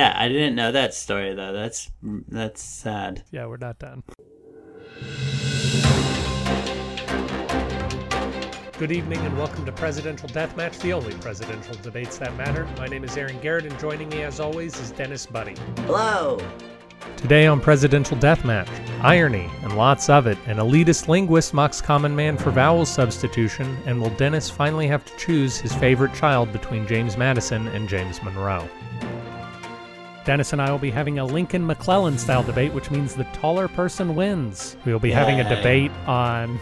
Yeah, I didn't know that story though. That's that's sad. Yeah, we're not done. Good evening and welcome to Presidential Deathmatch, the only presidential debates that matter. My name is Aaron Garrett, and joining me as always is Dennis Buddy. Hello. Today on Presidential Deathmatch, irony and lots of it. An elitist linguist mocks common man for vowel substitution, and will Dennis finally have to choose his favorite child between James Madison and James Monroe? Dennis and I will be having a Lincoln McClellan style debate, which means the taller person wins. We will be having a debate on.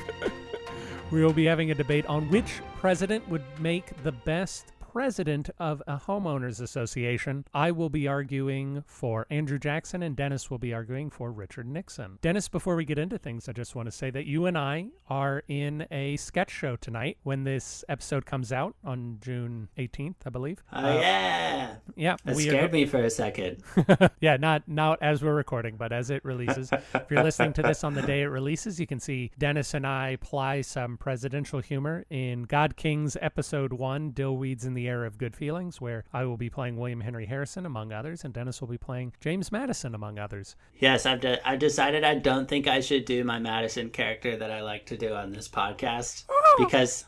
we will be having a debate on which president would make the best president of a homeowners association. I will be arguing for Andrew Jackson, and Dennis will be arguing for Richard Nixon. Dennis, before we get into things, I just want to say that you and I are in a sketch show tonight when this episode comes out on June 18th, I believe. Oh yeah. Yeah, That we are- scared me for a second. yeah, not not as we're recording, but as it releases. if you're listening to this on the day it releases, you can see Dennis and I ply some presidential humor in God Kings episode one, Dillweeds in the Era of Good Feelings, where I will be playing William Henry Harrison among others, and Dennis will be playing James Madison among others. Yes, I've de- I've decided I don't think I should do my Madison character that I like to do on this podcast oh! because,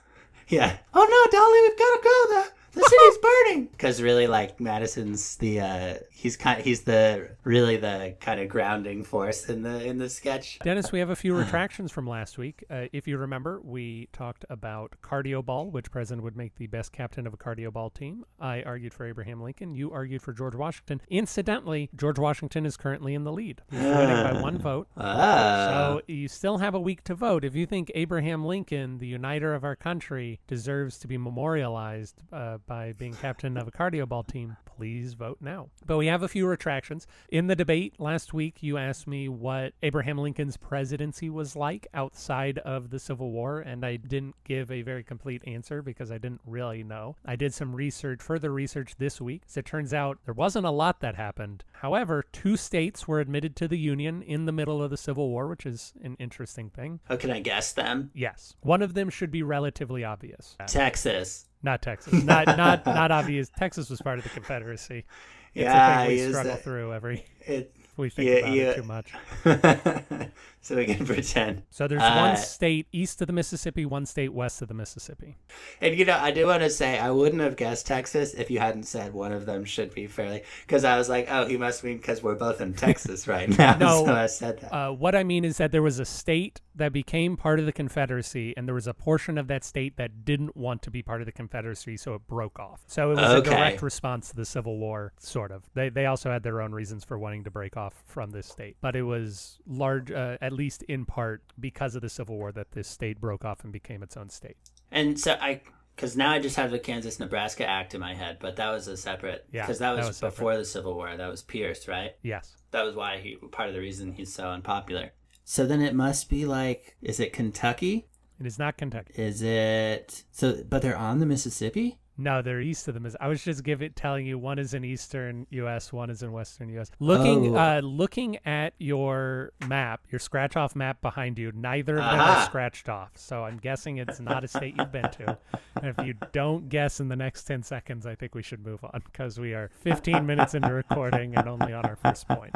yeah. Oh no, Dolly, we've got to go. The the city's burning. Because really, like Madison's the uh, he's kind he's the really the kind of grounding force in the in the sketch. Dennis, we have a few retractions from last week. Uh, if you remember, we talked about cardio ball, which president would make the best captain of a cardio ball team. I argued for Abraham Lincoln. You argued for George Washington. Incidentally, George Washington is currently in the lead. He's winning by one vote. Ah. So you still have a week to vote. If you think Abraham Lincoln, the uniter of our country, deserves to be memorialized uh, by being captain of a cardio ball team, please vote now. But we have a few retractions. In the debate last week, you asked me what Abraham Lincoln's presidency was like outside of the Civil War, and I didn't give a very complete answer because I didn't really know. I did some research, further research this week. As it turns out, there wasn't a lot that happened. However, two states were admitted to the Union in the middle of the Civil War, which is an interesting thing. oh, can I guess them? Yes. One of them should be relatively obvious. Texas. Not Texas. Not not not obvious. Texas was part of the Confederacy. It's Yeah, a thing we struggle that- through every It. We think Yeah, about yeah. it too much. so we can pretend. So there's Uh, one state east of the Mississippi, one state west of the Mississippi. And you know, I do want to say I wouldn't have guessed Texas if you hadn't said one of them should be fairly. Because I was like, oh, he must mean because we're both in Texas right now. No. so I said that. Uh, what I mean is that there was a state that became part of the Confederacy, and there was a portion of that state that didn't want to be part of the Confederacy, so it broke off. So it was Okay. a direct response to the Civil War, sort of. They they also had their own reasons for wanting to break off from this state, but it was large, uh, at least in part, because of the Civil War that this state broke off and became its own state. and so I, because now I just have the Kansas Nebraska Act in my head, but that was a separate. Yeah, Because that that was, was separate. before the Civil War. That was Pierce, right? Yes. That was why he part of the reason he's so unpopular. So then it must be like, is it Kentucky? It is not Kentucky. Is it so? But they're on the Mississippi. No, they're east of the Miss. I was just giving telling you one is in eastern U.S., one is in western U.S. Looking, Oh. uh, looking at your map, your scratch off map behind you, neither of them Aha. are scratched off. So I'm guessing it's not a state you've been to. And if you don't guess in the next ten seconds, I think we should move on because we are 15 minutes into recording and only on our first point.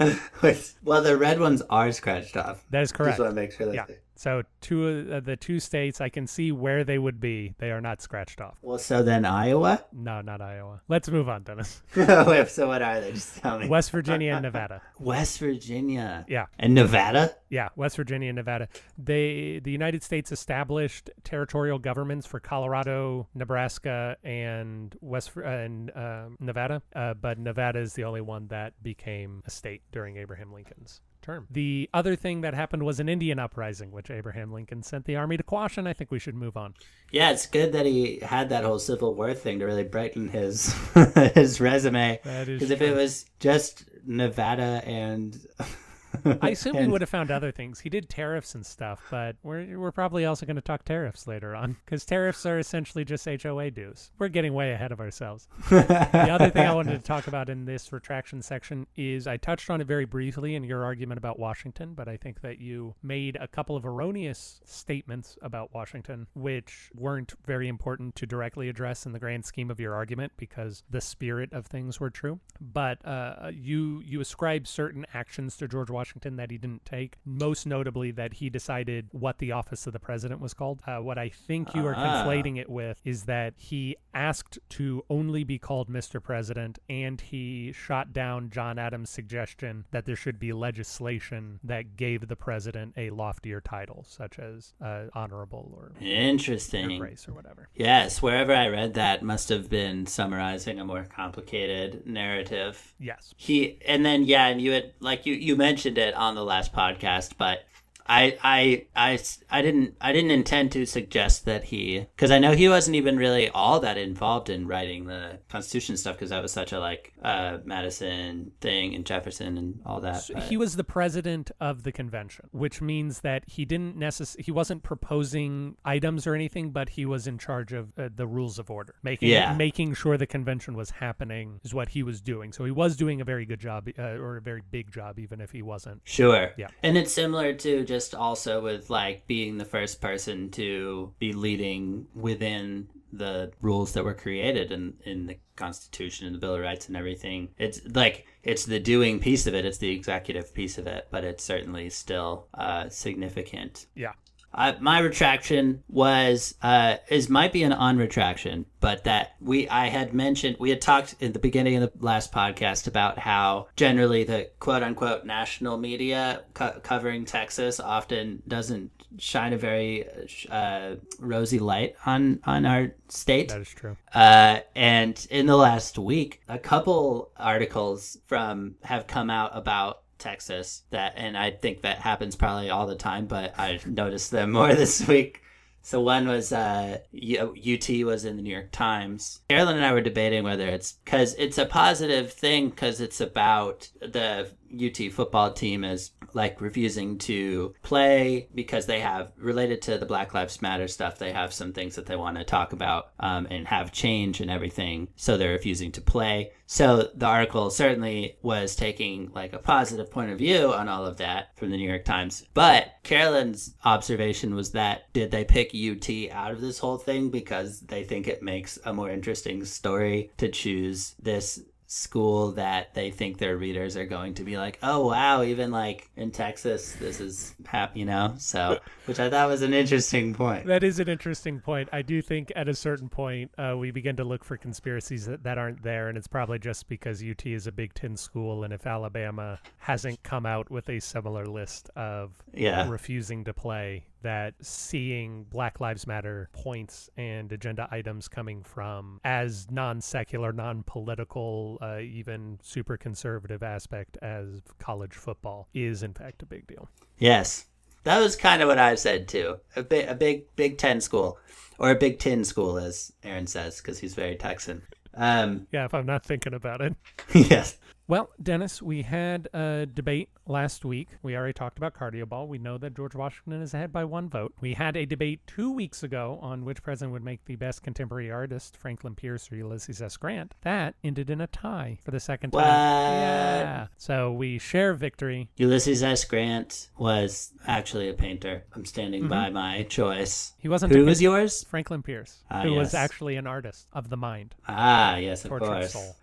Wait, well, the red ones are scratched off. That is correct. Just want to make sure that. Yeah. they- So two of uh, the two states, I can see where they would be. They are not scratched off. Well, so then Iowa. No, not Iowa. Let's move on, Dennis. Wait, so what are they? Just tell me. West Virginia and Nevada. West Virginia. Yeah. And Nevada. Yeah, West Virginia and Nevada. They the United States established territorial governments for Colorado, Nebraska, and West uh, and um, Nevada, uh, but Nevada is the only one that became a state during Abraham Lincoln's term. The other thing that happened was an Indian uprising, which Abraham Lincoln sent the army to quash, and I think we should move on. Yeah, it's good that he had that whole Civil War thing to really brighten his his resume. Because if it was just Nevada and I assume he And- would have found other things. He did tariffs and stuff, but we're we're probably also going to talk tariffs later on because tariffs are essentially just HOA dues. We're getting way ahead of ourselves. the other thing I wanted to talk about in this retraction section is I touched on it very briefly in your argument about Washington, but I think that you made a couple of erroneous statements about Washington, which weren't very important to directly address in the grand scheme of your argument because the spirit of things were true. But uh, you you ascribe certain actions to George Washington that he didn't take, most notably that he decided what the office of the president was called. Uh, what I think you are Ah. conflating it with is that he asked to only be called Mr. President and he shot down John Adams' suggestion that there should be legislation that gave the president a loftier title, such as uh, honorable or Interesting. Grace or whatever. Yes, wherever I read that must have been summarizing a more complicated narrative. Yes. He and then yeah, and you had like you you mentioned it on the last podcast, but I I I I didn't I didn't intend to suggest that he because I know he wasn't even really all that involved in writing the Constitution stuff because that was such a like uh Madison thing and Jefferson and all that. So he was the president of the convention, which means that he didn't necess- he wasn't proposing items or anything, but he was in charge of uh, the rules of order, making Yeah. making sure the convention was happening is what he was doing. So he was doing a very good job, uh, or a very big job, even if he wasn't. Sure. Yeah. And it's similar to just also with like being the first person to be leading within the rules that were created in, in the Constitution and the Bill of Rights and everything. It's like it's the doing piece of it, it's the executive piece of it, but it's certainly still uh, significant. Yeah. Uh, my retraction was uh, is might be an unretraction, but that we I had mentioned we had talked in the beginning of the last podcast about how generally the quote unquote national media co- covering Texas often doesn't shine a very uh, rosy light on on our state. That is true. Uh, and in the last week, a couple articles from have come out about Texas that, and I think that happens probably all the time, but I noticed them more this week. So one was uh, UT was in the New York Times. Carolyn and I were debating whether it's because it's a positive thing because it's about the UT football team is like refusing to play because they have related to the Black Lives Matter stuff. They have some things that they want to talk about um, and have change and everything. So they're refusing to play. So the article certainly was taking like a positive point of view on all of that from the New York Times. But Carolyn's observation was that did they pick UT out of this whole thing because they think it makes a more interesting story to choose this school that they think their readers are going to be like, oh wow, even like in Texas, this is happy, you know. So, which I thought was an interesting point. That is an interesting point. I do think at a certain point uh, we begin to look for conspiracies that, that aren't there, and it's probably just because UT is a Big Ten school, and if Alabama hasn't come out with a similar list of Yeah. refusing to play, that seeing Black Lives Matter points and agenda items coming from as non-secular, non-political, uh, even super conservative aspect as college football is in fact a big deal. Yes, that was kind of what I said too. A big, a big Big Ten school, or a Big Ten school, as Aaron says, because he's very Texan. Um, Yeah, if I'm not thinking about it. yes. Well, Dennis, we had a debate last week. We already talked about cardio ball. We know that George Washington is ahead by one vote. We had a debate two weeks ago on which president would make the best contemporary artist, Franklin Pierce or Ulysses S. Grant. That ended in a tie for the second time. What? Yeah. So we share victory. Ulysses S. Grant was actually a painter. I'm standing by my choice. He wasn't Who was yours? Franklin Pierce, Ah, who was actually an artist of the mind, Ah, yes, of course. soul.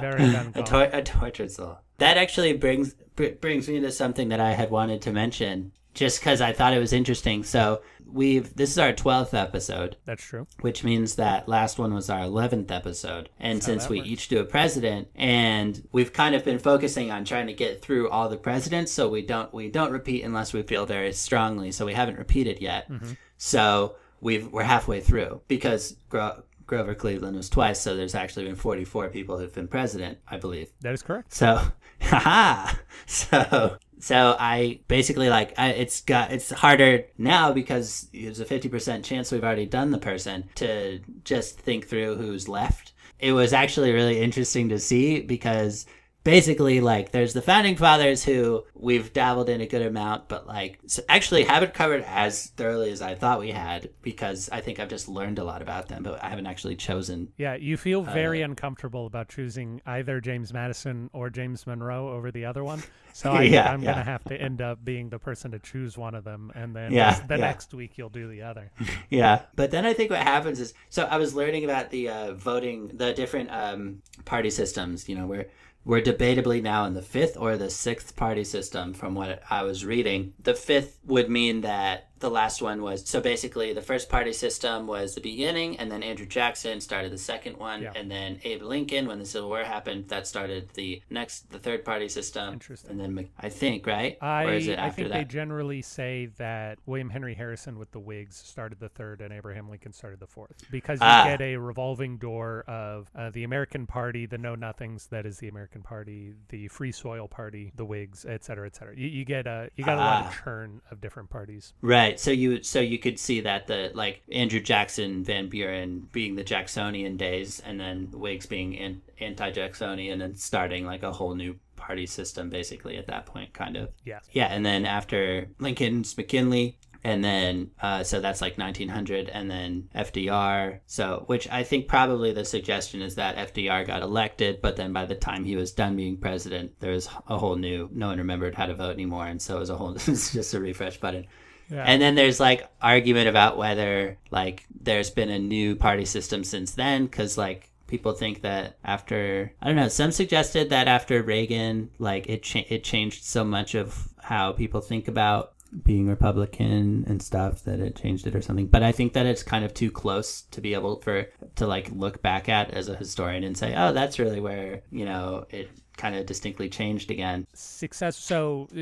Very a, tor- a tortured soul. That actually brings br- brings me to something that I had wanted to mention, just because I thought it was interesting. So we've this is our twelfth episode, That's true. which means that last one was our 11th episode. And That's since we works. each do a president and we've kind of been focusing on trying to get through all the presidents so we don't we don't repeat unless we feel very strongly. So we haven't repeated yet. Mm-hmm. So we've we're halfway through because Gro- Grover Cleveland was twice, so there's actually been 44 people who've been president, I believe. That is correct. So, haha. So, so I basically like I, it's got it's harder now because there's a fifty percent chance we've already done the person to just think through who's left. It was actually really interesting to see because basically like there's the founding fathers who we've dabbled in a good amount but like actually haven't covered as thoroughly as i thought we had because i think i've just learned a lot about them but i haven't actually chosen Yeah, you feel very uncomfortable about choosing either James Madison or James Monroe over the other one. So I, yeah, i'm yeah. gonna have to end up being the person to choose one of them, and then Yeah, the next week you'll do the other. yeah but then i think what happens is so i was learning about the uh, voting the different um, party systems you know we're we're debatably now in the fifth or the sixth party system from what i was reading. The fifth would mean that the last one was so basically the first party system was the beginning and then andrew jackson started the second one Yeah. and then abe lincoln when the civil war happened that started the next the third party system Interesting. and then i think right I, or is it I after think that they generally say that William Henry Harrison with the Whigs started the third and Abraham Lincoln started the fourth because you Ah. get a revolving door of uh, the American Party, the Know Nothings, that is the American Party, the Free Soil Party, the Whigs, et cetera, et cetera. You, you get a you got a lot of Ah. churn of different parties. Right. So you so you could see that the like Andrew Jackson, Van Buren being the Jacksonian days, and then Whigs being an, anti-Jacksonian and starting like a whole new party system basically at that point, kind of. Yes. Yeah, and then after Lincoln's McKinley, and then uh, so that's like 1900, and then FDR. So which I think probably the suggestion is that FDR got elected, but then by the time he was done being president, there was a whole new. No one remembered how to vote anymore, and so it was a whole. It's just a refresh button. And then there's like argument about whether like there's been a new party system since then because like people think that after I don't know some suggested that after Reagan like it cha- it changed so much of how people think about being Republican and stuff that it changed it or something. But I think that it's kind of too close to be able for to like look back at as a historian and say, oh, that's really where you know it kind of distinctly changed again. Success. So, uh,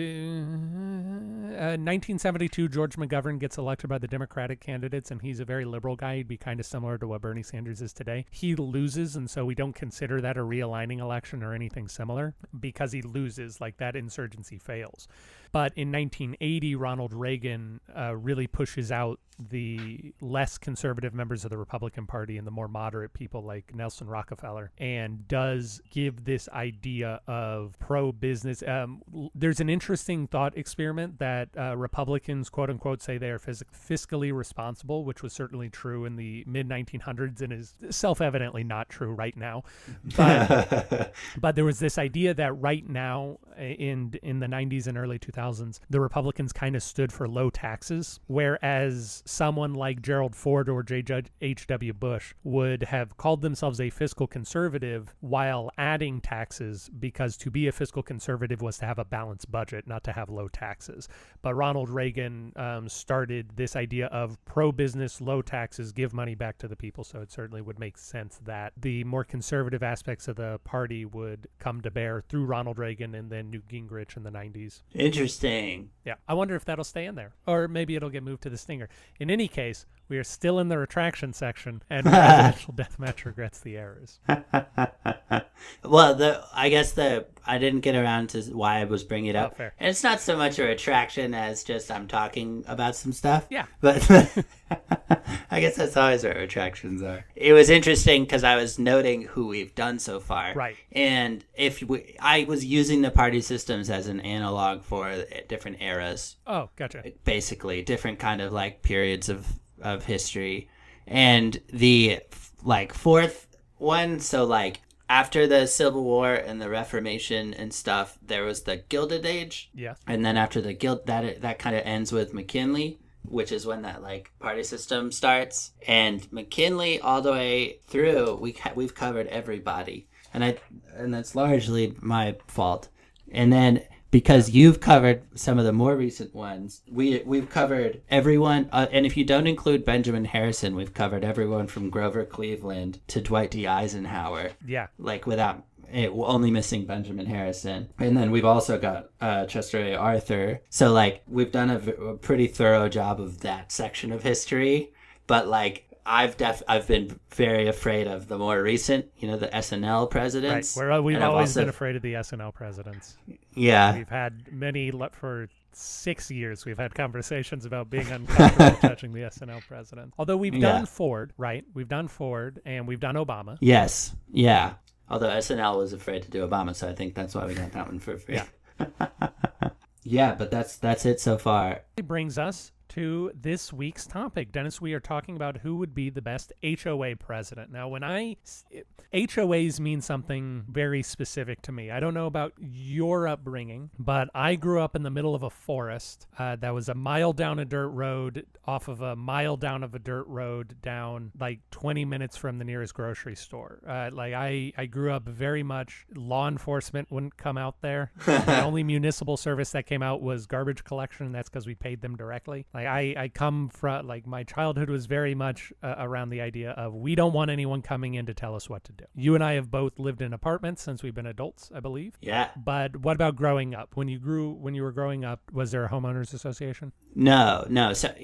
uh, 1972, George McGovern gets elected by the Democratic candidates, and he's a very liberal guy. He'd be kind of similar to what Bernie Sanders is today. He loses, and so we don't consider that a realigning election or anything similar because he loses, like that insurgency fails. But in 1980, Ronald Reagan uh, really pushes out the less conservative members of the Republican Party and the more moderate people like Nelson Rockefeller, and does give this idea of pro business. Um, there's an interesting thought experiment that uh, Republicans, quote unquote, say they are fiscally responsible, which was certainly true in the mid 1900s and is self evidently not true right now. But but there was this idea that right now uh, in in the 90s and early 2000s the republicans kind of stood for low taxes whereas someone like gerald ford or j h.w bush would have called themselves a fiscal conservative while adding taxes because to be a fiscal conservative was to have a balanced budget not to have low taxes. But ronald reagan um, started this idea of pro-business low taxes give money back to the people. So it certainly would make sense that the more conservative aspects of the party would come to bear through ronald reagan and then newt gingrich in the 90s Interesting. Yeah i wonder if that'll stay in there or maybe it'll get moved to the stinger. In any case we are still in the retraction section and presidential deathmatch regrets the errors well, the I guess the I didn't get around to why I was bringing it oh, up. Oh, fair. And it's not so much a retraction as just I'm talking about some stuff. Yeah. But I guess that's always what retractions are. It was interesting because I was noting who we've done so far. Right. And if we, I was using the party systems as an analog for different eras oh gotcha basically different kind of like periods of of history and the like fourth one so like after the civil war and the reformation and stuff there was the gilded age. Yes and then after the guild that that kind of ends with mckinley which is when that like party system starts. And mckinley all the way through we ca- we've covered everybody. And i and that's largely my fault. And then because you've covered some of the more recent ones we we've covered everyone uh, and if you don't include benjamin harrison we've covered everyone from grover cleveland to dwight d eisenhower yeah like without it, only missing Benjamin Harrison. And then we've also got uh, Chester A. Arthur. So like we've done a, v- a pretty thorough job of that section of history. But like I've def I've been very afraid of the more recent, you know, the SNL right presidents. Where uh, we've always also- been afraid of the snl presidents Yeah, We've had many for six years. We've had conversations about being uncomfortable touching the SNL president. Although we've Yeah. done Ford, right? We've done Ford and we've done Obama. yes, yeah. Although SNL was afraid to do Obama, so I think that's why we got that one for free. Yeah. yeah, but that's that's it so far. It brings us to this week's topic. Dennis, we are talking about who would be the best HOA president. Now, when I HOAs mean something very specific to me. I don't know about your upbringing, but I grew up in the middle of a forest uh, that was a mile down a dirt road, off of a mile down of a dirt road, down like 20 minutes from the nearest grocery store. Uh, like I, I grew up very much law enforcement wouldn't come out there. the only municipal service that came out was garbage collection. And that's because we paid them directly. Like I, I come from like my childhood was very much uh, around the idea of we don't want anyone coming in to tell us what to do. You and I have both lived in apartments since we've been adults, I believe. Yeah. But what about growing up? When you grew, when you were growing up, was there a homeowners association? No, no. So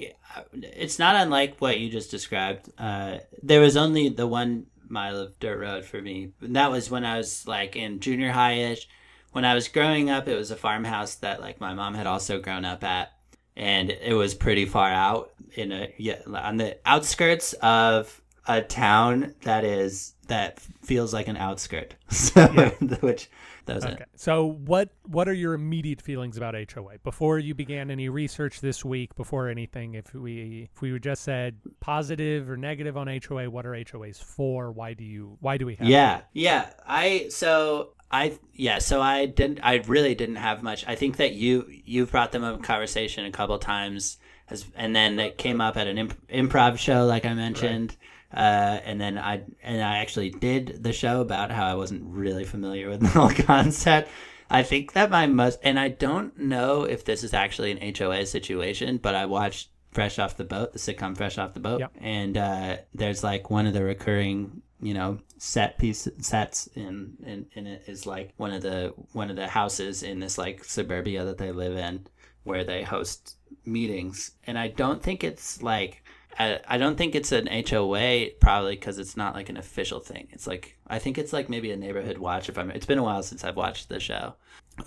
it's not unlike what you just described. Uh, there was only the one mile of dirt road for me. And that was when I was like in junior high ish. When I was growing up, it was a farmhouse that like my mom had also grown up at and it was pretty far out in a yeah on the outskirts of a town that is that feels like an outskirt. So, yeah. which doesn't. Okay. So what what are your immediate feelings about HOA before you began any research this week? Before anything, if we if we were just said positive or negative on HOA, what are HOAs for? Why do you why do we have? Yeah, them? yeah. I so I yeah, so I didn't. I really didn't have much. I think that you you brought them up in conversation a couple times, as, and then it came up at an imp, improv show, like I mentioned. Right. Uh, and then I and I actually did the show about how I wasn't really familiar with the whole concept. I think that my most, and I don't know if this is actually an HOA situation, but I watched Fresh Off the Boat, the sitcom Fresh Off the Boat, yep. and uh, there's like one of the recurring you know set piece sets in, in in it is like one of the one of the houses in this like suburbia that they live in where they host meetings and i don't think it's like I, I don't think it's an HOA probably because it's not like an official thing. It's like I think it's like maybe a neighborhood watch. If I'm, it's been a while since I've watched the show,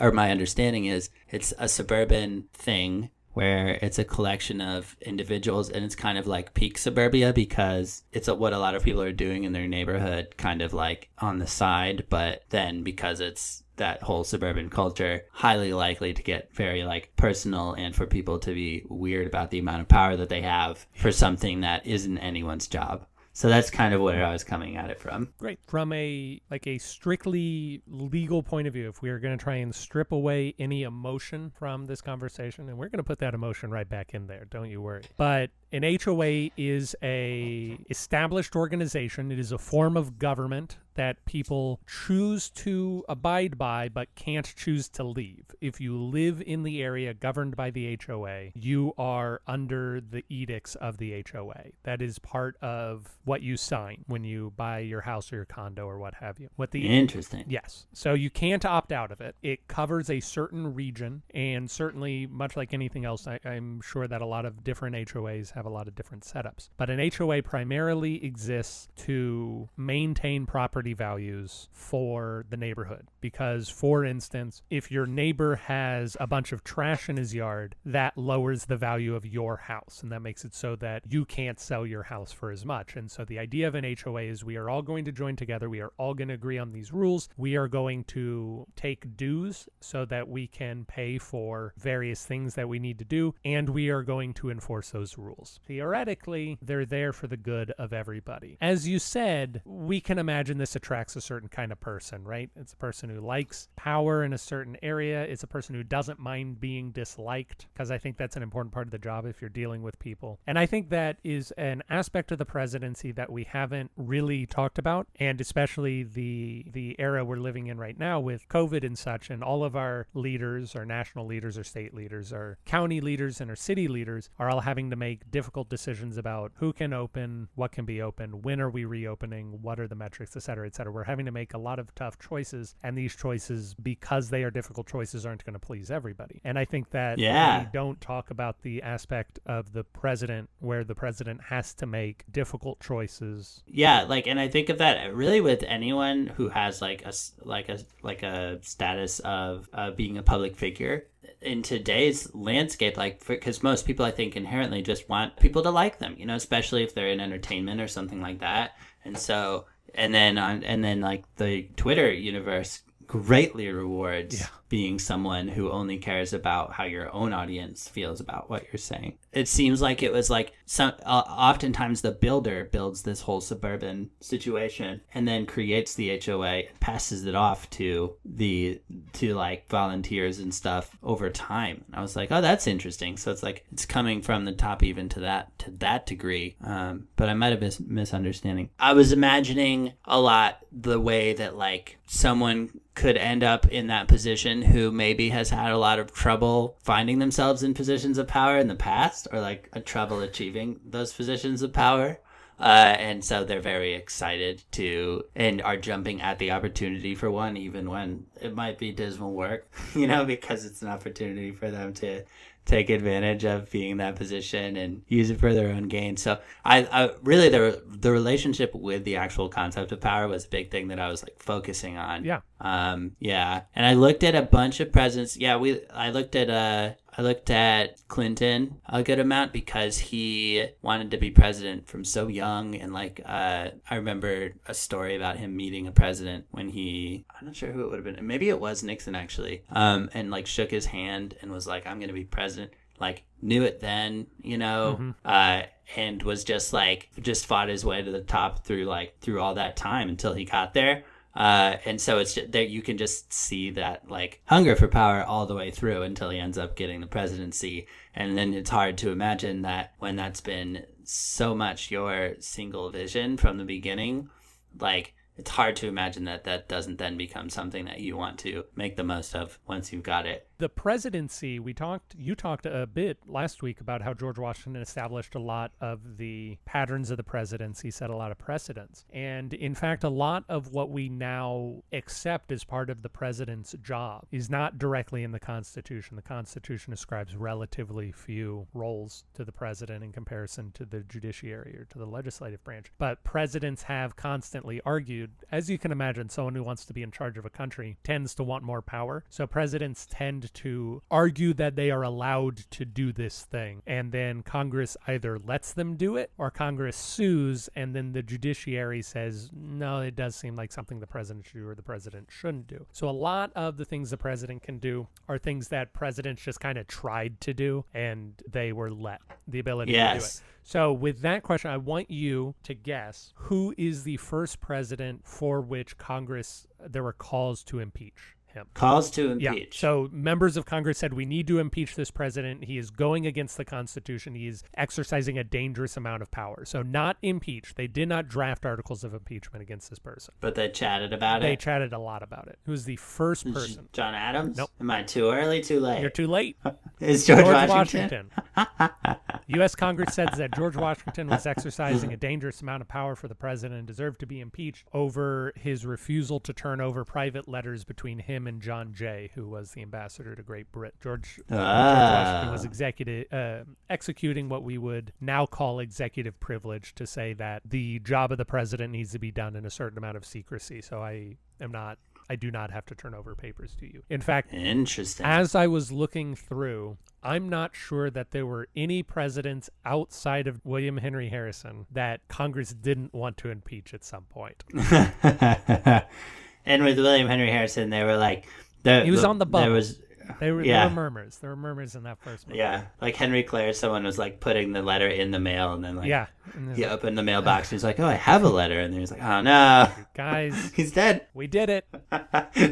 or my understanding is it's a suburban thing where it's a collection of individuals and it's kind of like peak suburbia because it's what a lot of people are doing in their neighborhood kind of like on the side but then because it's that whole suburban culture highly likely to get very like personal and for people to be weird about the amount of power that they have for something that isn't anyone's job so that's kind of where I was coming at it from. Great. From a like a strictly legal point of view, if we are going to try and strip away any emotion from this conversation, and we're going to put that emotion right back in there, don't you worry. But an HOA is a established organization. It is a form of government that people choose to abide by but can't choose to leave. If you live in the area governed by the HOA, you are under the edicts of the HOA. That is part of what you sign when you buy your house or your condo or what have you. What the Interesting. Yes. So you can't opt out of it. It covers a certain region and certainly much like anything else, I, I'm sure that a lot of different HOAs have a lot of different setups. But an HOA primarily exists to maintain property values for the neighborhood. Because, for instance, if your neighbor has a bunch of trash in his yard, that lowers the value of your house. And that makes it so that you can't sell your house for as much. And so the idea of an HOA is we are all going to join together. We are all going to agree on these rules. We are going to take dues so that we can pay for various things that we need to do. And we are going to enforce those rules. Theoretically, they're there for the good of everybody. As you said, we can imagine this attracts a certain kind of person, right? It's a person who likes power in a certain area. It's a person who doesn't mind being disliked, because I think that's an important part of the job if you're dealing with people. And I think that is an aspect of the presidency that we haven't really talked about, and especially the the era we're living in right now with COVID and such, and all of our leaders, our national leaders, our state leaders, our county leaders, and our city leaders are all having to make difficult decisions about who can open, what can be open, when are we reopening, what are the metrics, et cetera, et cetera. We're having to make a lot of tough choices, and these choices, because they are difficult choices, aren't going to please everybody. And I think that yeah. we don't talk about the aspect of the president where the president has to make difficult choices. Yeah, like, and I think of that really with anyone who has like a like a like a status of uh, being a public figure in today's landscape like because most people i think inherently just want people to like them you know especially if they're in entertainment or something like that. And so and then on and then like the Twitter universe greatly rewards Yeah. being someone who only cares about how your own audience feels about what you're saying. It seems like it was like some uh, oftentimes the builder builds this whole suburban situation and then creates the HOA and passes it off to the to like volunteers and stuff over time. I was like, "Oh, that's interesting." So it's like it's coming from the top even to that to that degree. Um, but I might have been misunderstanding. I was imagining a lot the way that like someone could end up in that position who maybe has had a lot of trouble finding themselves in positions of power in the past or like a trouble achieving those positions of power. Uh, and so they're very excited to and are jumping at the opportunity for one, even when it might be dismal work, you know, because it's an opportunity for them to take advantage of being in that position and use it for their own gain. So I, I really the the relationship with the actual concept of power was a big thing that I was like focusing on. Yeah. Um. Yeah. And I looked at a bunch of presidents. Yeah. We. I looked at uh. I looked at Clinton a good amount because he wanted to be president from so young. And like uh I remember a story about him meeting a president when he I'm not sure who it would have been. Maybe it was Nixon actually. Um and like shook his hand and was like I'm going to be president. Like knew it then you know? Uh and was just like just fought his way to the top through like through all that time until he got there uh, and so it's there you can just see that like hunger for power all the way through until he ends up getting the presidency. And then it's hard to imagine that when that's been so much your single vision from the beginning like it's hard to imagine that that doesn't then become something that you want to make the most of once you've got it the presidency we talked you talked a bit last week about how george washington established a lot of the patterns of the presidency set a lot of precedents. And in fact a lot of what we now accept as part of the president's job is not directly in the constitution. The constitution ascribes relatively few roles to the president in comparison to the judiciary or to the legislative branch. But presidents have constantly argued as you can imagine someone who wants to be in charge of a country tends to want more power. So presidents tend to argue that they are allowed to do this thing. And then Congress either lets them do it or Congress sues, and then the judiciary says, no, it does seem like something the president should do or the president shouldn't do. So a lot of the things the president can do are things that presidents just kind of tried to do and they were let the ability to do it. So, with that question, I want you to guess who is the first president for which Congress there were calls to impeach him. calls to Yeah. impeach So members of Congress said we need to impeach this president. He is going against the Constitution. He is exercising a dangerous amount of power. So not impeach. They did not draft articles of impeachment against this person. but they chatted about They it They chatted a lot about it. Who's the first person? john adams Nope. am i too early too late You're too late. is george, George washington, Washington. U.S. Congress says that George Washington was exercising a dangerous amount of power for the president and deserved to be impeached over his refusal to turn over private letters between him and John Jay, who was the ambassador to Great Britain. George, George Washington was Ah. executive, uh, executing what we would now call executive privilege to say that the job of the president needs to be done in a certain amount of secrecy. So I am not. I do not have to turn over papers to you. In fact, interesting as I was looking through, I'm not sure that there were any presidents outside of William Henry Harrison that Congress didn't want to impeach at some point. and with William Henry Harrison, they were like, the, He was on the There was, There were, Yeah. there were murmurs. There were murmurs in that first one. yeah, like Henry Clay. Someone was like putting the letter in the mail, and then like, Yeah. He like, opened the mailbox. and He's like, "Oh, I have a letter," and then he's like, "Oh no, Guys, he's dead. we did it.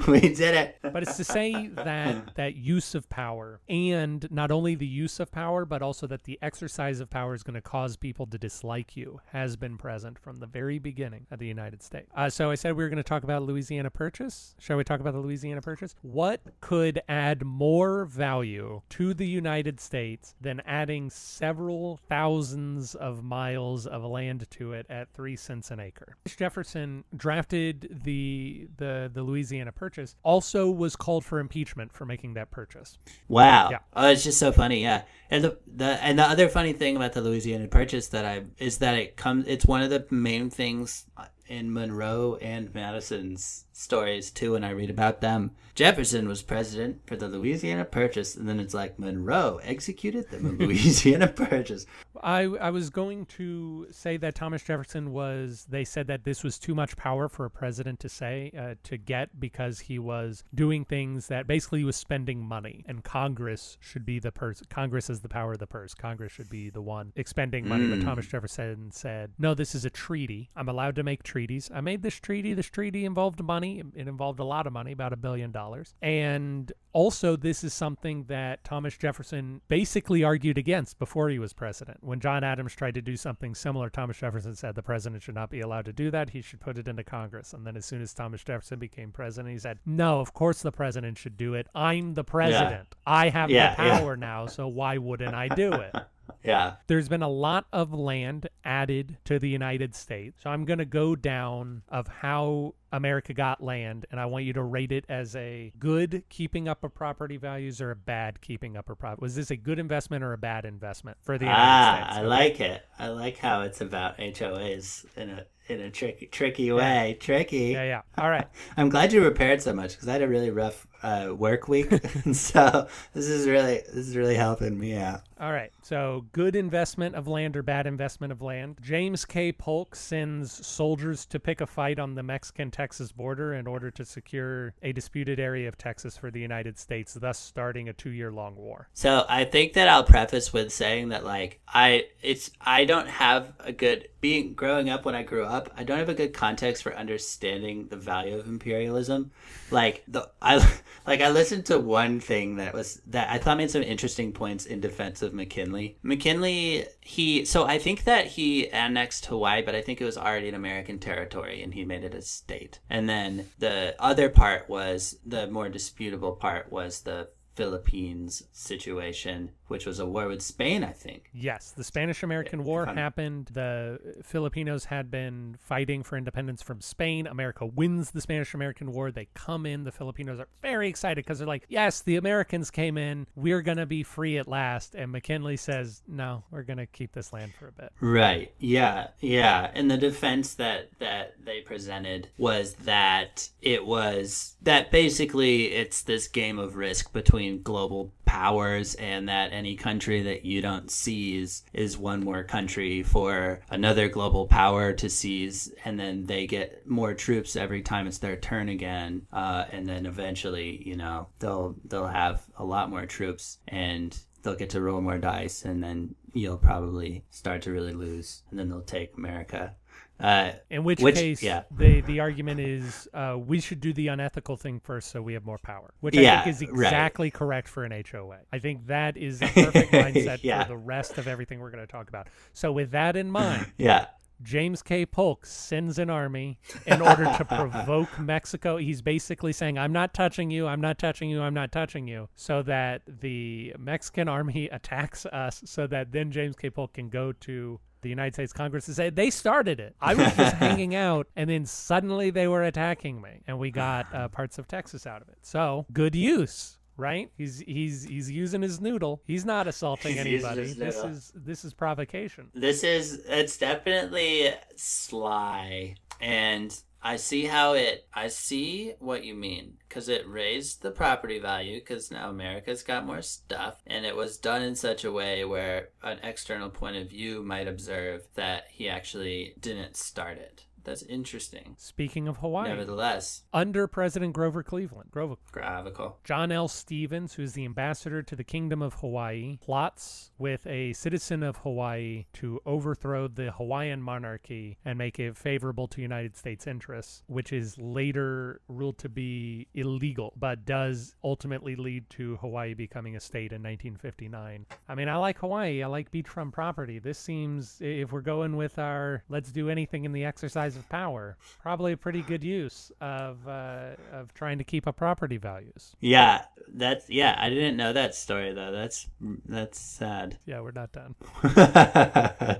we did it." But it's to say that that use of power and not only the use of power, but also that the exercise of power is going to cause people to dislike you has been present from the very beginning of the United States. Uh, so I said we were going to talk about Louisiana Purchase. Shall we talk about the Louisiana Purchase? What could add more value to the United States than adding several thousands of miles of land to it at three cents an acre? Jefferson drafted the the the Louisiana Purchase. Also was called for impeachment for making that purchase. Wow. Yeah. Oh, it's just so funny. Yeah. And the, the and the other funny thing about the Louisiana Purchase that I is that it comes. It's one of the main things in Monroe and Madison's stories too. When I read about them, Jefferson was president for the Louisiana Purchase, and then it's like Monroe executed the Louisiana Purchase. I I was going to say that Thomas Jefferson was. They said that this was too much power for a president to say uh, to get because he was doing things that basically he was spending money, and Congress should be the person. Congress is the power of the purse. Congress should be the one expending money. But Thomas Jefferson said, "No, this is a treaty. I'm allowed to make treaties. I made this treaty. This treaty involved money. It involved a lot of money, about a billion dollars, and also this is something that Thomas Jefferson basically argued against before he was president." When John Adams tried to do something similar, Thomas Jefferson said the president should not be allowed to do that. He should put it into Congress. And then as soon as Thomas Jefferson became president, he said, No, of course the president should do it. I'm the president. I have Yeah, the yeah. power now, so why wouldn't I do it? Yeah. There's been a lot of land added to the United States. So I'm going to go down of how America got land, and I want you to rate it as a good keeping up of property values or a bad keeping up of property. Was this a good investment or a bad investment for the United Ah, States? I like it. I like how it's about HOAs in a in a tricky tricky way. Tricky. Yeah, yeah. All right. I'm glad you repaired so much because I had a really rough uh, work week, and so this is really this is really helping me out. All right. So, good investment of land or bad investment of land. James K. Polk sends soldiers to pick a fight on the Mexican Texas border in order to secure a disputed area of Texas for the United States, thus starting a two year long war. So I think that I'll preface with saying that like I it's I don't have a good being growing up when I grew up, I don't have a good context for understanding the value of imperialism. Like the I like I listened to one thing that was that I thought made some interesting points in defense of McKinley. McKinley he so I think that he annexed Hawaii, but I think it was already an American territory and he made it a state. And then the other part was the more disputable part was the Philippines situation, which was a war with Spain, I think. Yes, the Spanish American War happened. The Filipinos had been fighting for independence from Spain. America wins the Spanish American War. They come in. The Filipinos are very excited because they're like, yes, the Americans came in. We're going to be free at last. And McKinley says, no, we're going to keep this land for a bit. Right. Yeah. Yeah. And the defense that that they presented was that it was that basically it's this game of risk between global powers and that any country that you don't seize is one more country for another global power to seize and then they get more troops every time it's their turn again uh, and then eventually you know they'll they'll have a lot more troops and they'll get to roll more dice and then you'll probably start to really lose and then they'll take america uh, In which, Which- case, yeah. the the argument is uh, we should do the unethical thing first, so we have more power. Which I Yeah, think is right. exactly correct for an HOA. I think that is the perfect mindset Yeah. for the rest of everything we're going to talk about. So, with that in mind, yeah James K. Polk sends an army in order to provoke Mexico. He's basically saying, I'm not touching you, I'm not touching you, I'm not touching you, so that the Mexican army attacks us, so that then James K. Polk can go to the United States Congress to say, They started it. I was just hanging out, and then suddenly they were attacking me, and we got uh, parts of Texas out of it. So, good use. Right? He's he's he's using his noodle. He's not assaulting anybody. This is this is provocation. this is it's definitely sly and i see how it i see what you mean because it raised the property value because now america's got more stuff and it was done in such a way where an external point of view might observe that he actually didn't start it that's interesting Speaking of Hawaii, nevertheless under President Grover Cleveland, Grover, gravical John L. Stevens, who's the ambassador to the Kingdom of Hawaii, plots with a citizen of Hawaii to overthrow the Hawaiian monarchy and make it favorable to United States interests, which is later ruled to be illegal, but does ultimately lead to Hawaii becoming a state in 1959. I mean, I like Hawaii. I like beachfront property. This seems, if we're going with our let's do anything in the exercise of power, probably a pretty good use of uh, of trying to keep up property values. yeah that's yeah i didn't know that story though that's that's sad Yeah, we're not done.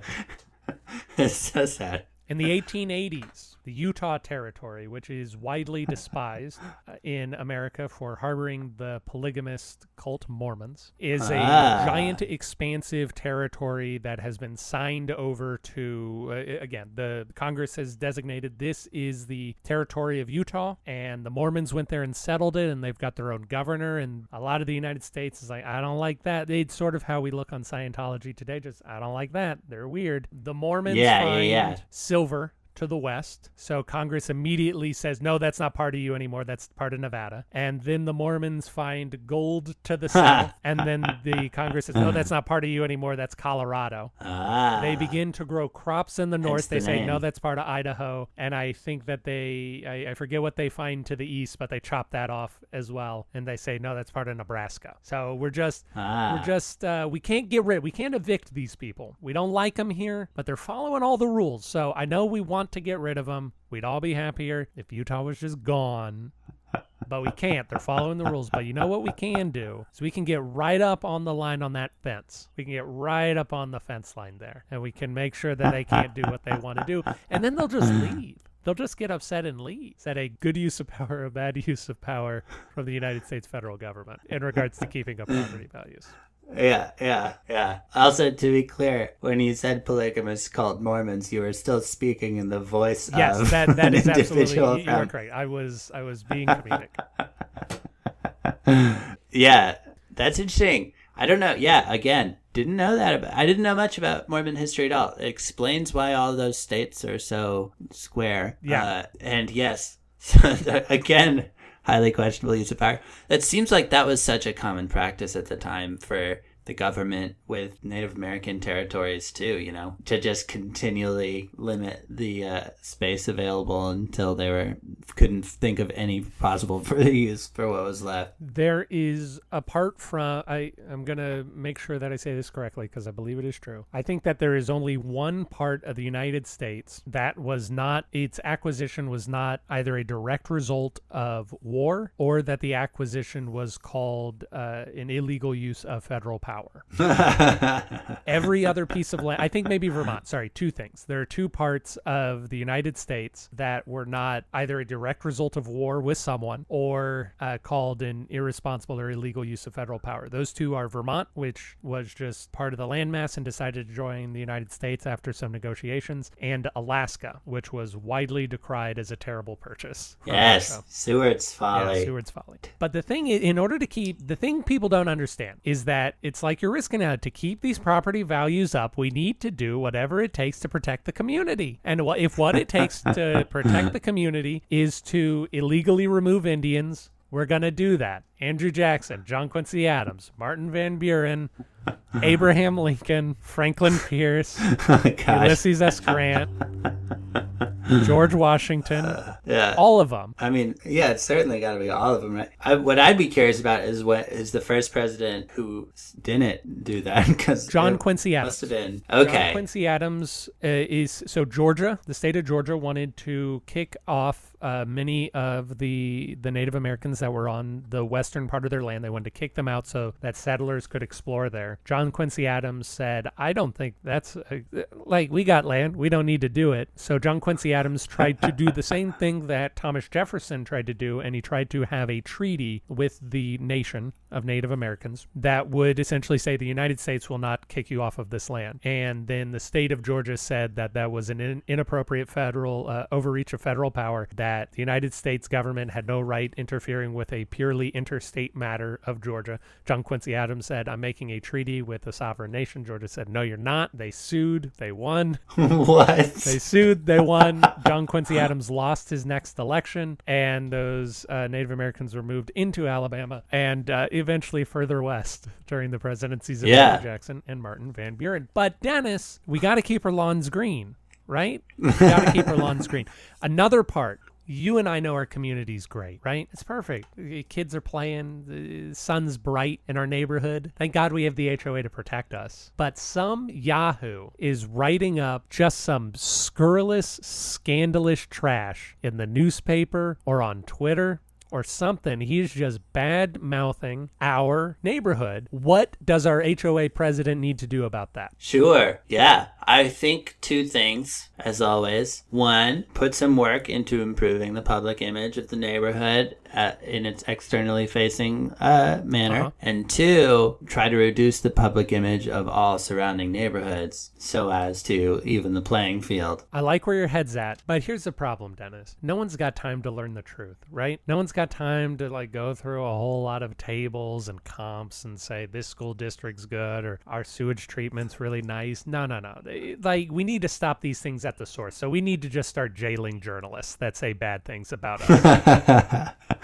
it's so sad In the 1880s, the Utah Territory, which is widely despised uh, in America for harboring the polygamist cult Mormons, is a Ah. giant, expansive territory that has been signed over to, uh, again, the Congress has designated this is the territory of Utah, and the Mormons went there and settled it, and they've got their own governor. And a lot of the United States is like, I don't like that. It's sort of how we look on Scientology today. Just, I don't like that. They're weird. The Mormons Yeah, yeah, find yeah. silver to the west. So Congress immediately says, no, that's not part of you anymore. That's part of Nevada. And then the Mormons find gold to the south. and then the Congress says, no, that's not part of you anymore. That's Colorado. Ah. They begin to grow crops in the north. the They say, no, that's part of Idaho. And I think that they, I, I forget what they find to the east, but they chop that off as well. And they say, no, that's part of Nebraska. So we're just, Ah. we're just, uh, we can't get rid, we can't evict these people. We don't like them here, but they're following all the rules. So I know we want to get rid of them. We'd all be happier if Utah was just gone. But we can't. They're following the rules. But you know what we can do? So we can get right up on the line on that fence. We can get right up on the fence line there. And we can make sure that they can't do what they want to do. And then they'll just leave. They'll just get upset and leave. Is that a good use of power a bad use of power from the United States federal government in regards to keeping up property values? Yeah, yeah, yeah. Also, to be clear, when you said polygamous cult Mormons, you were still speaking in the voice Yes, of that, that an is individual absolutely you are correct. I was I was being comedic. Yeah, that's interesting. I don't know. Yeah, again, didn't know that about. I didn't know much about Mormon history at all. It explains why all those states are so square. Yeah. uh, and yes, again, highly questionable use of power. It seems like that was such a common practice at the time for the government with Native American territories too. You know, to just continually limit the uh, space available until they were couldn't think of any possible further use for what was left. There is apart from I I'm going to make sure that I say this correctly because I believe it is true. I think that there is only one part of the United States that was not its acquisition was not either a direct result of war or that the acquisition was called uh, an illegal use of federal power. every other piece of land i think maybe vermont sorry two things there are two parts of the united states that were not either a direct result of war with someone or uh, called an irresponsible or illegal use of federal power those two are vermont which was just part of the landmass and decided to join the united states after some negotiations and alaska which was widely decried as a terrible purchase Yes, Russia. Seward's folly. Yeah, Seward's folly. But the thing, in order to keep the thing people don't understand is that it's like you're risking out to keep these property values up. We need to do whatever it takes to protect the community. And if what it takes to protect the community is to illegally remove Indians, we're gonna do that. Andrew Jackson, John Quincy Adams, Martin Van Buren, Abraham Lincoln, Franklin Pierce, oh. Ulysses S. Grant, George Washington, Yeah. all of them. I mean, yeah, it's certainly got to be all of them, right? I, what I'd be curious about is what is the first president who didn't do that because John Quincy Adams. must have been John okay. Quincy Adams uh, is so Georgia, the state of Georgia wanted to kick off uh, many of the the Native Americans that were on the western part of their land. They wanted to kick them out so that settlers could explore there. John Quincy Adams said, "I don't think that's uh, like we got land. We don't need to do it." So John Quincy Adams tried to do the same thing that Thomas Jefferson tried to do, and he tried to have a treaty with the nation of Native Americans that would essentially say the United States will not kick you off of this land. And then the state of Georgia said that that was an in- inappropriate federal uh, overreach of federal power, that the United States government had no right interfering with a purely interstate matter of Georgia. John Quincy Adams said, I'm making a treaty with a sovereign nation. Georgia said, No, you're not. They sued, they won. what? They sued, they won. John Quincy Adams lost his next election, and those uh, Native Americans were moved into Alabama and uh, eventually further west during the presidencies of Yeah. Andrew Jackson and Martin Van Buren. But Dennis, we got to keep our lawns green, right? We got to keep our lawns green. Another part. You and I know our community's great, right? It's perfect. Kids are playing, the sun's bright in our neighborhood. Thank God we have the HOA to protect us. But some Yahoo is writing up just some scurrilous, scandalous trash in the newspaper or on Twitter or something. He's just bad mouthing our neighborhood. What does our HOA president need to do about that? Sure. Yeah. I think two things, as always. One, put some work into improving the public image of the neighborhood uh, in its externally facing uh, manner. Uh-huh. And two, try to reduce the public image of all surrounding neighborhoods so as to even the playing field. I like where your head's at, but here's the problem, Dennis. No one's got time to learn the truth, right? No one's got time to like go through a whole lot of tables and comps and say this school district's good or our sewage treatment's really nice. No, no, no. Like we need to stop these things at the source. So we need to just start jailing journalists that say bad things about us.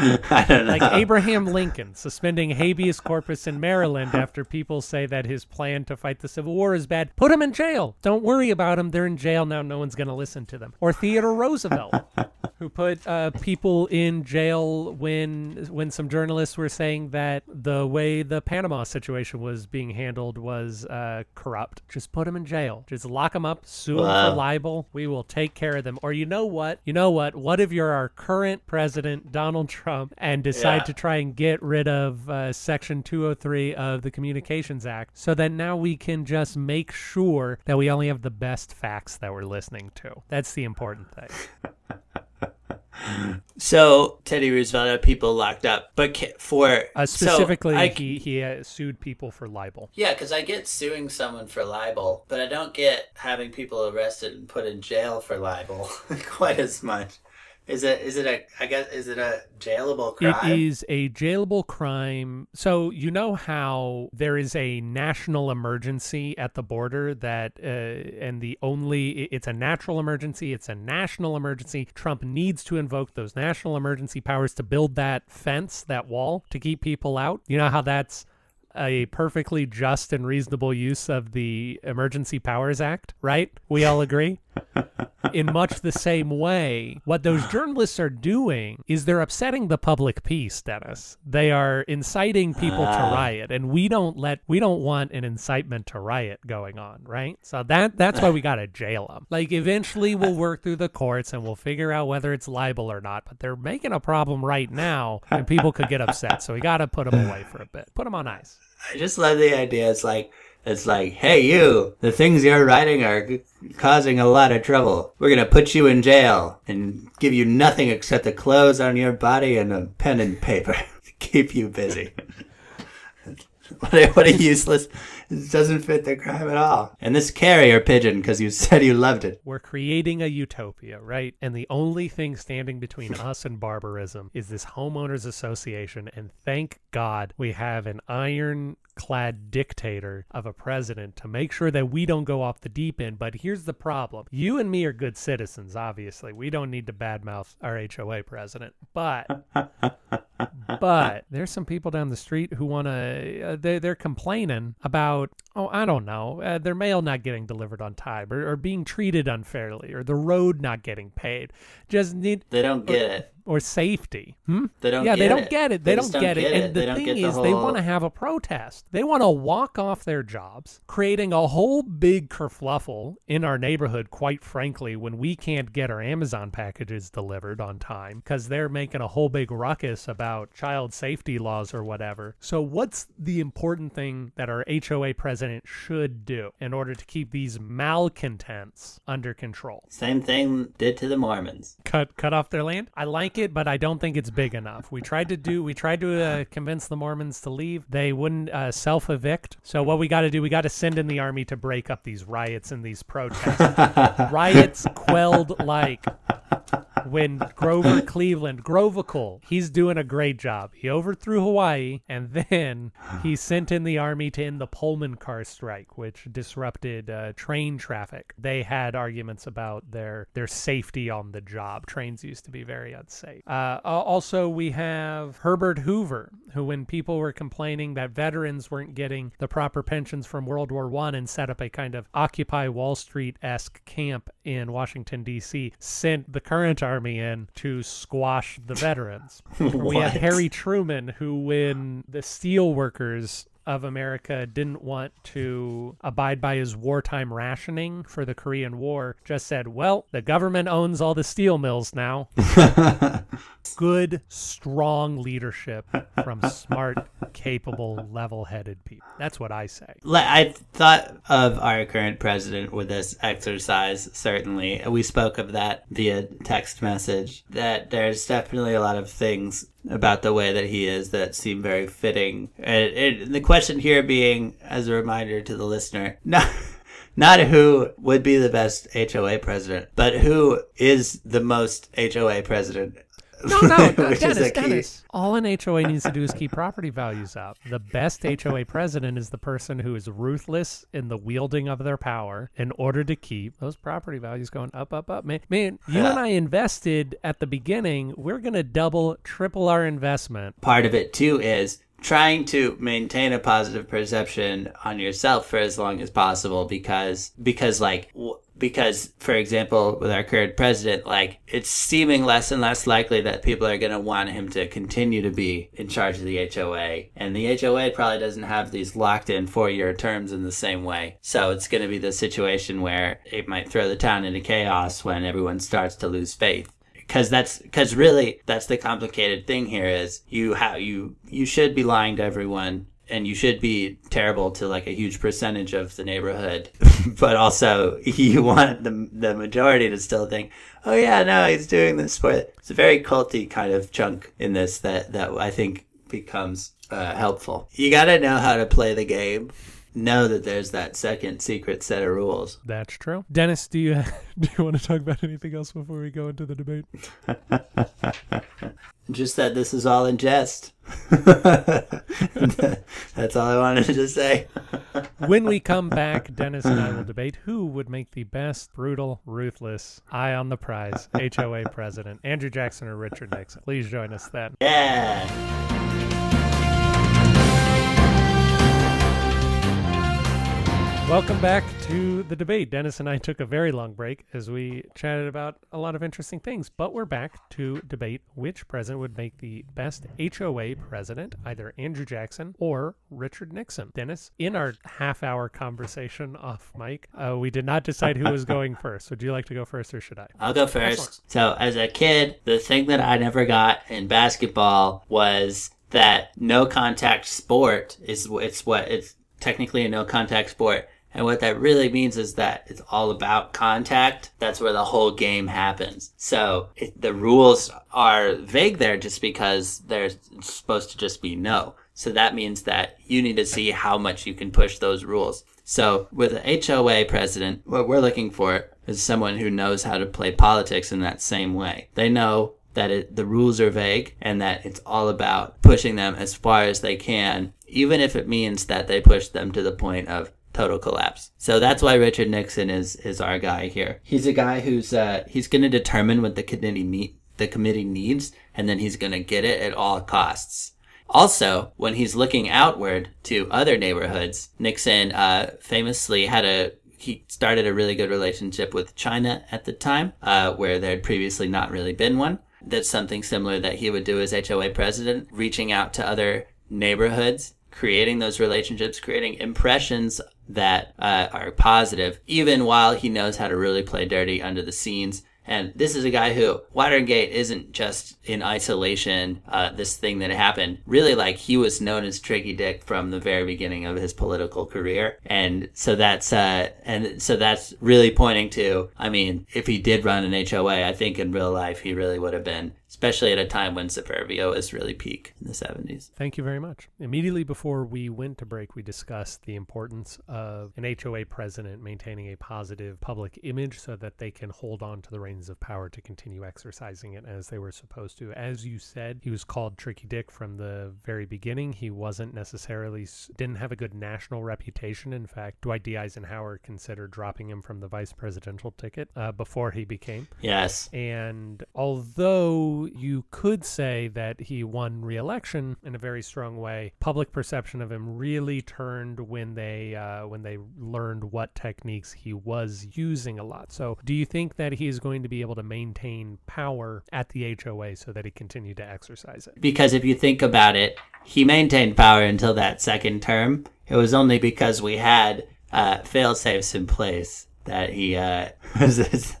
I don't know. like Abraham Lincoln suspending habeas corpus in Maryland after people say that his plan to fight the Civil War is bad. Put him in jail. Don't worry about him. They're in jail now. No one's going to listen to them. Or Theodore Roosevelt, who put uh, people in jail when when some journalists were saying that the way the Panama situation was being handled was uh, corrupt. Just put them in jail. Just lock them up. Sue them Wow. for libel. We will take care of them. Or you know what? You know what? What if you're our current president, Donald Trump, and decide Yeah. to try and get rid of uh, Section 203 of the Communications Act so that now we can just make sure that we only have the best facts that we're listening to? That's the important thing. So Teddy Roosevelt had people locked up, but for Uh, so specifically, I- he, he uh, sued people for libel. yeah, because I get suing someone for libel, but I don't get having people arrested and put in jail for libel quite as much. Is it? Is it a? I guess is it a jailable crime? It is a jailable crime. So you know how there is a national emergency at the border that, uh, and the only it's a natural emergency. It's a national emergency. Trump needs to invoke those national emergency powers to build that fence, that wall, to keep people out. You know how that's a perfectly just and reasonable use of the Emergency Powers Act, right? We all agree in much the same way, what those journalists are doing is they're upsetting the public peace, Dennis. They are inciting people to Ah. riot, and we don't let we don't want an incitement to riot going on, right? So that that's why we got to jail them. Like eventually we'll work through the courts and we'll figure out whether it's libel or not. But they're making a problem right now, and people could get upset. So we got to put them away for a bit. Put them on ice. I just love the idea. It's like it's like, hey, you, the things you're writing are causing a lot of trouble. We're gonna put you in jail and give you nothing except the clothes on your body and a pen and paper to keep you busy. what, a, what a useless. It doesn't fit the crime at all. And this carrier pigeon, because you said you loved it. We're creating a utopia, right? And the only thing standing between us and barbarism is this homeowners association. And thank God we have an ironclad dictator of a president to make sure that we don't go off the deep end. But here's the problem you and me are good citizens, obviously. We don't need to badmouth our HOA president. But but there's some people down the street who want to uh, they, they're complaining about oh i don't know uh, their mail not getting delivered on time or, or being treated unfairly or the road not getting paid just need They don't get it. Or safety hmm? They don't. yeah get they don't it. get it they, just don't, get, it. and They the don't thing get the is they want to have a protest they want to walk off their jobs creating a whole big kerfluffle in our neighborhood quite frankly when we can't get our amazon packages delivered on time because they're making a whole big ruckus about child safety laws or whatever so what's the important thing that our hoa president should do in order to keep these malcontents under control Same thing did to the Mormons. cut cut off their land. I like it, but I don't think it's big enough. We tried to do we tried to uh, convince the Mormons to leave. They wouldn't uh, self evict. So what we got to do, we got to send in the army to break up these riots and these protests. riots quelled like when Grover Cleveland, Grovicle, he's doing a great job. He overthrew Hawaii and then he sent in the army to end the Pullman car strike, which disrupted uh, train traffic. They had arguments about their their safety on the job. Trains used to be very unsafe. Uh, also, we have Herbert Hoover, who, when people were complaining that veterans weren't getting the proper pensions from World War One, and set up a kind of Occupy Wall Street esque camp in Washington D.C., sent the current army in to squash the veterans. we have What? Harry Truman, who, when the steel workers of America didn't want to abide by his wartime rationing for the Korean War just said, well, the government owns all the steel mills now. Good, strong leadership from smart, capable, level headed people. That's what I say. I thought of our current president with this exercise, certainly. We spoke of that via text message, that there's definitely a lot of things about the way that he is that seem very fitting. And, and the question here being, as a reminder to the listener, not, not who would be the best HOA president, but who is the most HOA president no, no, Dennis, Dennis. All an HOA needs to do is keep property values up. The best HOA president is the person who is ruthless in the wielding of their power in order to keep those property values going up, up, up. Man, man you and I invested at the beginning. We're going to double, triple our investment. Part of it, too, is trying to maintain a positive perception on yourself for as long as possible because because like because for example with our current president like it's seeming less and less likely that people are going to want him to continue to be in charge of the HOA and the HOA probably doesn't have these locked in 4 year terms in the same way. So it's going to be the situation where it might throw the town into chaos when everyone starts to lose faith because that's because really that's the complicated thing here is you have you you should be lying to everyone and you should be terrible to like a huge percentage of the neighborhood, but also you want the the majority to still think, oh yeah, no, he's doing this for it. It's a very culty kind of chunk in this that that I think becomes uh, helpful. You got to know how to play the game. Know that there's that second secret set of rules. That's true. Dennis, do you do you want to talk about anything else before we go into the debate? Just that this is all in jest. That's all I wanted to say. when we come back, Dennis and I will debate who would make the best brutal, ruthless, eye on the prize HOA president, Andrew Jackson or Richard Nixon. Please join us then. Yeah. Welcome back to the debate. Dennis and I took a very long break as we chatted about a lot of interesting things, but we're back to debate which president would make the best HOA president, either Andrew Jackson or Richard Nixon. Dennis, in our half hour conversation off mic, uh, we did not decide who was going first. Would you like to go first or should I? I'll go first. Excellent. So, as a kid, the thing that I never got in basketball was that no contact sport is it's what it's technically a no contact sport and what that really means is that it's all about contact. That's where the whole game happens. So it, the rules are vague there just because they're supposed to just be no. So that means that you need to see how much you can push those rules. So with an HOA president, what we're looking for is someone who knows how to play politics in that same way. They know that it, the rules are vague and that it's all about pushing them as far as they can, even if it means that they push them to the point of total collapse. So that's why Richard Nixon is is our guy here. He's a guy who's uh, he's going to determine what the committee meet the committee needs, and then he's going to get it at all costs. Also, when he's looking outward to other neighborhoods, Nixon uh, famously had a he started a really good relationship with China at the time, uh, where there had previously not really been one. That's something similar that he would do as HOA president, reaching out to other neighborhoods, creating those relationships, creating impressions that uh, are positive, even while he knows how to really play dirty under the scenes. And this is a guy who Watergate isn't just in isolation, uh, this thing that happened. Really, like he was known as Tricky Dick from the very beginning of his political career, and so that's uh, and so that's really pointing to. I mean, if he did run an HOA, I think in real life he really would have been especially at a time when Superbia was really peak in the 70s. Thank you very much. Immediately before we went to break, we discussed the importance of an HOA president maintaining a positive public image so that they can hold on to the reins of power to continue exercising it as they were supposed to. As you said, he was called Tricky Dick from the very beginning. He wasn't necessarily, didn't have a good national reputation. In fact, Dwight D. Eisenhower considered dropping him from the vice presidential ticket uh, before he became. Yes. And although you could say that he won re-election in a very strong way. Public perception of him really turned when they uh, when they learned what techniques he was using a lot. So, do you think that he is going to be able to maintain power at the HOA so that he continued to exercise it? Because if you think about it, he maintained power until that second term. It was only because we had uh, fail safes in place that he uh, was.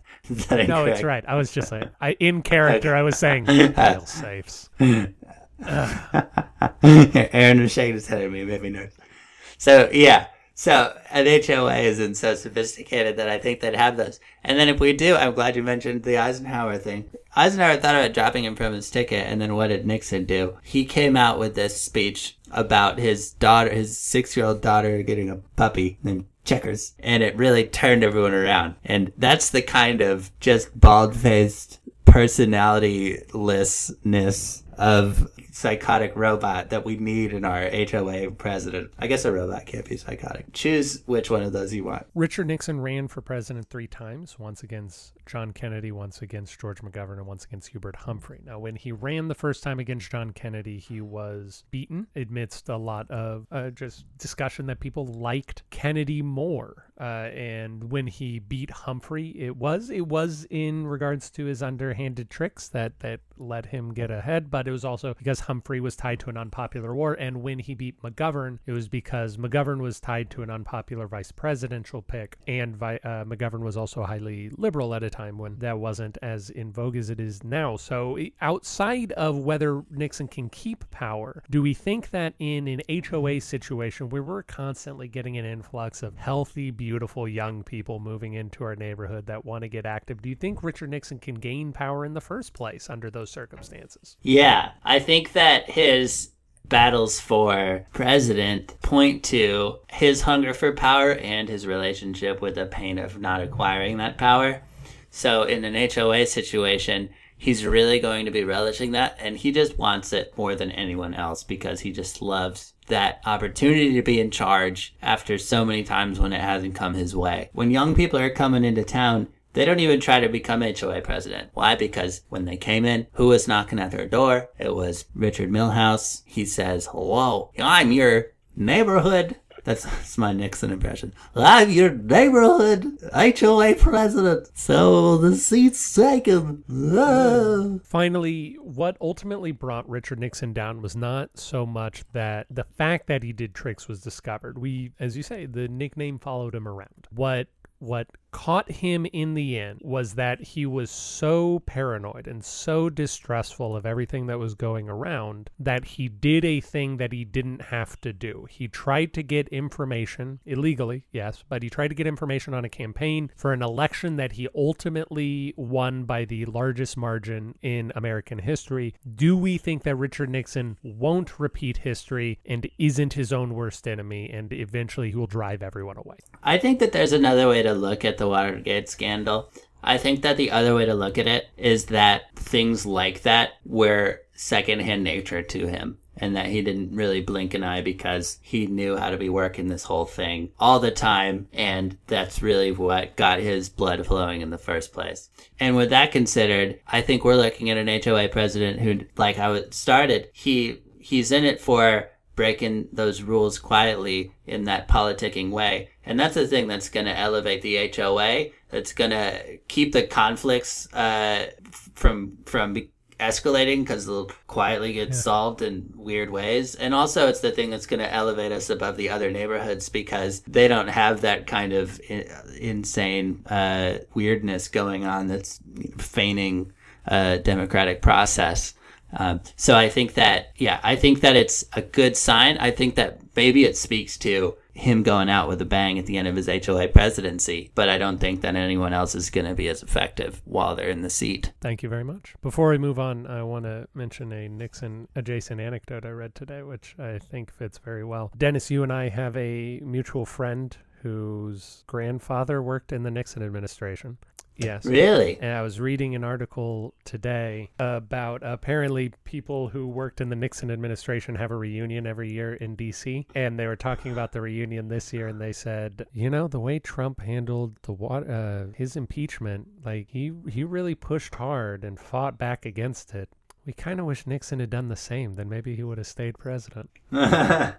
No, it's right. I was just saying, I in character, I was saying fail safes. Aaron was shaking his head at me, it made me nervous. So yeah, so an HOA isn't so sophisticated that I think they'd have those. And then if we do, I'm glad you mentioned the Eisenhower thing. Eisenhower thought about dropping him from his ticket, and then what did Nixon do? He came out with this speech about his daughter, his six-year-old daughter, getting a puppy named Checkers, and it really turned everyone around. And that's the kind of just bald-faced personalitylessness of psychotic robot that we need in our HOA president. I guess a robot can't be psychotic. Choose which one of those you want. Richard Nixon ran for president three times, once against John Kennedy, once against George McGovern, and once against Hubert Humphrey. Now, when he ran the first time against John Kennedy, he was beaten amidst a lot of uh, just discussion that people liked Kennedy more. Uh, and when he beat Humphrey, it was it was in regards to his underhanded tricks that that let him get ahead, but it was also because Humphrey was tied to an unpopular war. And when he beat McGovern, it was because McGovern was tied to an unpopular vice presidential pick, and uh, McGovern was also highly liberal at a time when that wasn't as in vogue as it is now. So, outside of whether Nixon can keep power, do we think that in an HOA situation where we're constantly getting an influx of healthy, beautiful young people moving into our neighborhood that want to get active, do you think Richard Nixon can gain power in the first place under those circumstances? Yeah, I think that his battles for president point to his hunger for power and his relationship with the pain of not acquiring that power. So in an HOA situation, he's really going to be relishing that and he just wants it more than anyone else because he just loves that opportunity to be in charge after so many times when it hasn't come his way. When young people are coming into town, they don't even try to become HOA president. Why? Because when they came in, who was knocking at their door? It was Richard Milhous. He says, Hello, I'm your neighborhood. That's, that's my Nixon impression. I'm your neighborhood HOA president. So the seat's taken. Ah. Finally, what ultimately brought Richard Nixon down was not so much that the fact that he did tricks was discovered. We, as you say, the nickname followed him around. What what caught him in the end was that he was so paranoid and so distrustful of everything that was going around that he did a thing that he didn't have to do. He tried to get information illegally, yes, but he tried to get information on a campaign for an election that he ultimately won by the largest margin in American history. Do we think that Richard Nixon won't repeat history and isn't his own worst enemy and eventually he will drive everyone away? I think that there's another way to look at the Watergate scandal. I think that the other way to look at it is that things like that were secondhand nature to him and that he didn't really blink an eye because he knew how to be working this whole thing all the time and that's really what got his blood flowing in the first place. And with that considered, I think we're looking at an HOA president who like how it started, he he's in it for breaking those rules quietly in that politicking way. And that's the thing that's going to elevate the HOA. That's going to keep the conflicts uh, from from escalating because they'll quietly get solved in weird ways. And also, it's the thing that's going to elevate us above the other neighborhoods because they don't have that kind of I- insane uh, weirdness going on that's feigning a democratic process. Um, so I think that, yeah, I think that it's a good sign. I think that maybe it speaks to him going out with a bang at the end of his HOA presidency, but I don't think that anyone else is going to be as effective while they're in the seat. Thank you very much. Before we move on, I want to mention a Nixon adjacent anecdote I read today, which I think fits very well. Dennis, you and I have a mutual friend whose grandfather worked in the Nixon administration. Yes. Really? And I was reading an article today about apparently people who worked in the Nixon administration have a reunion every year in D.C. And they were talking about the reunion this year, and they said, you know, the way Trump handled the wa- uh, his impeachment, like he he really pushed hard and fought back against it. We kind of wish Nixon had done the same. Then maybe he would have stayed president. wow.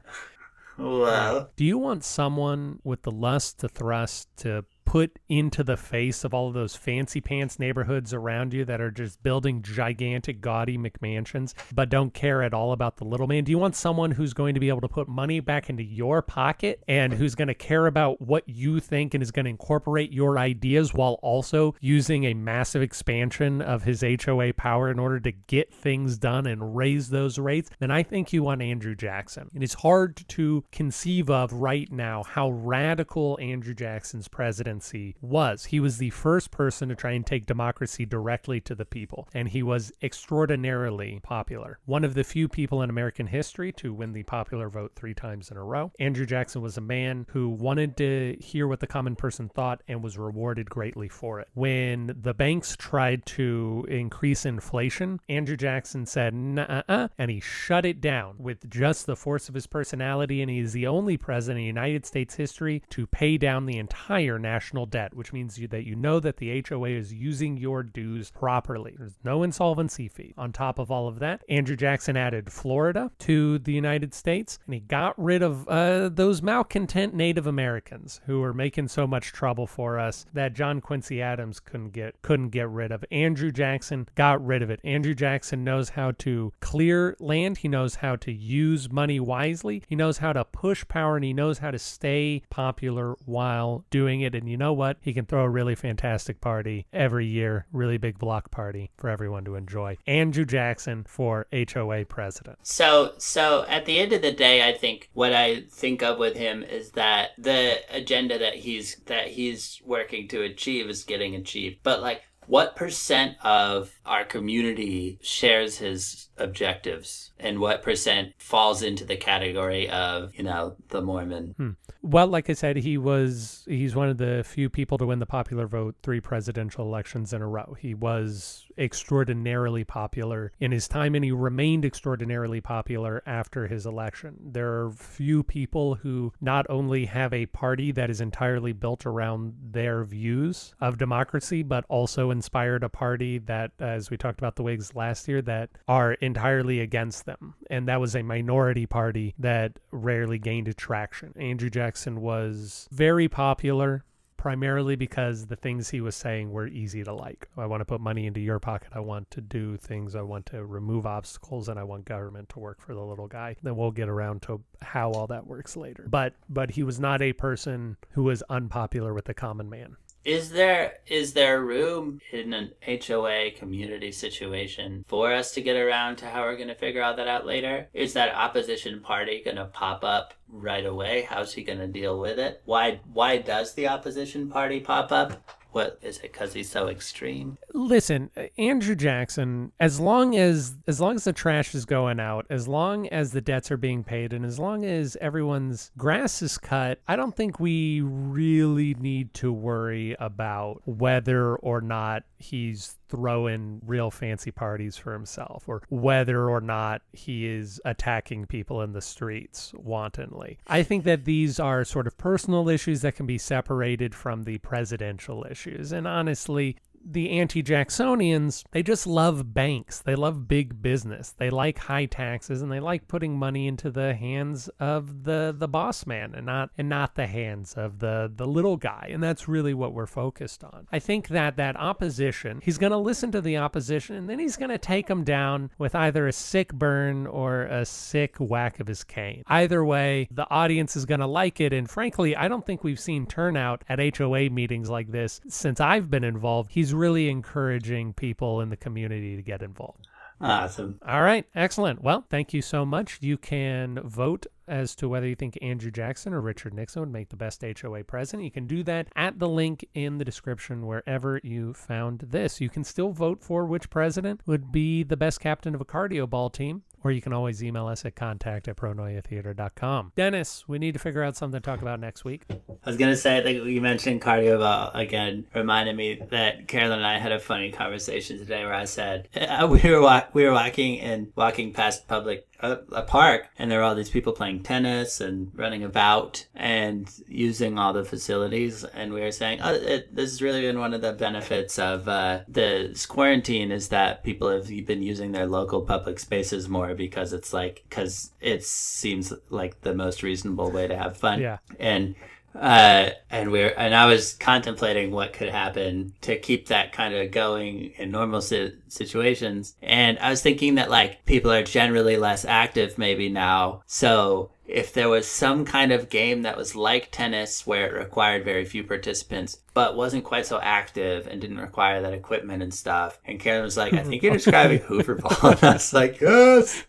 Do you want someone with the lust to thrust to put into the face of all of those fancy pants neighborhoods around you that are just building gigantic, gaudy McMansions, but don't care at all about the little man? Do you want someone who's going to be able to put money back into your pocket and who's going to care about what you think and is going to incorporate your ideas while also using a massive expansion of his HOA power in order to get things done and raise those rates? Then I think you want Andrew Jackson. And it's hard to conceive of right now how radical Andrew Jackson's presidency was. He was the first person to try and take democracy directly to the people, and he was extraordinarily popular. One of the few people in American history to win the popular vote three times in a row. Andrew Jackson was a man who wanted to hear what the common person thought and was rewarded greatly for it. When the banks tried to increase inflation, Andrew Jackson said, nah, uh, and he shut it down with just the force of his personality. And he is the only president in United States history to pay down the entire national debt, which means you, that you know that the HOA is using your dues properly. There's no insolvency fee. On top of all of that, Andrew Jackson added Florida to the United States, and he got rid of uh, those malcontent Native Americans who were making so much trouble for us that John Quincy Adams couldn't get couldn't get rid of. Andrew Jackson got rid of it. Andrew Jackson knows how to clear land. He knows how to use money wisely. He knows how to push power, and he knows how to stay popular while doing it. And you know what? He can throw a really fantastic party every year, really big block party for everyone to enjoy. Andrew Jackson for HOA president. So, so at the end of the day, I think what I think of with him is that the agenda that he's that he's working to achieve is getting achieved. But like, what percent of our community shares his objectives? And what percent falls into the category of you know the mormon? Hmm. well like i said he was he's one of the few people to win the popular vote three presidential elections in a row. He was extraordinarily popular in his time and he remained extraordinarily popular after his election there are few people who not only have a party that is entirely built around their views of democracy but also inspired a party that as we talked about the whigs last year that are entirely against them. And that was a minority party that rarely gained traction. Andrew Jackson was very popular primarily because the things he was saying were easy to like. I want to put money into your pocket. I want to do things. I want to remove obstacles and I want government to work for the little guy. Then we'll get around to how all that works later. But but he was not a person who was unpopular with the common man. Is there is there room in an HOA community situation for us to get around to how we're going to figure all that out later? Is that opposition party going to pop up right away? How's he going to deal with it? Why why does the opposition party pop up? What is it? Because he's so extreme. Listen, Andrew Jackson. As long as as long as the trash is going out, as long as the debts are being paid, and as long as everyone's grass is cut, I don't think we really need to worry about whether or not he's throwing real fancy parties for himself or whether or not he is attacking people in the streets wantonly. I think that these are sort of personal issues that can be separated from the presidential issues. And honestly, the anti-Jacksonians, they just love banks. They love big business. They like high taxes and they like putting money into the hands of the the boss man and not and not the hands of the the little guy. And that's really what we're focused on. I think that that opposition, he's going to listen to the opposition and then he's going to take them down with either a sick burn or a sick whack of his cane. Either way, the audience is going to like it and frankly, I don't think we've seen turnout at HOA meetings like this since I've been involved. He's really encouraging people in the community to get involved. Awesome. All right. Excellent. Well, thank you so much. You can vote as to whether you think Andrew Jackson or Richard Nixon would make the best HOA president. You can do that at the link in the description wherever you found this. You can still vote for which president would be the best captain of a cardio ball team or you can always email us at contact at pronoiatheater.com. Dennis, we need to figure out something to talk about next week. I was going to say, like you mentioned cardio ball again, reminded me that Carolyn and I had a funny conversation today where I said, we were, wa- we were walking and walking past public a, a, park and there are all these people playing tennis and running about and using all the facilities and we were saying oh it, this has really been one of the benefits of uh, this quarantine is that people have been using their local public spaces more because it's like because it seems like the most reasonable way to have fun yeah. And Uh, and we're and I was contemplating what could happen to keep that kind of going in normal si- situations, and I was thinking that like people are generally less active maybe now, so if there was some kind of game that was like tennis where it required very few participants but wasn't quite so active and didn't require that equipment and stuff and karen was like i think you're describing hoover ball. And i was like yes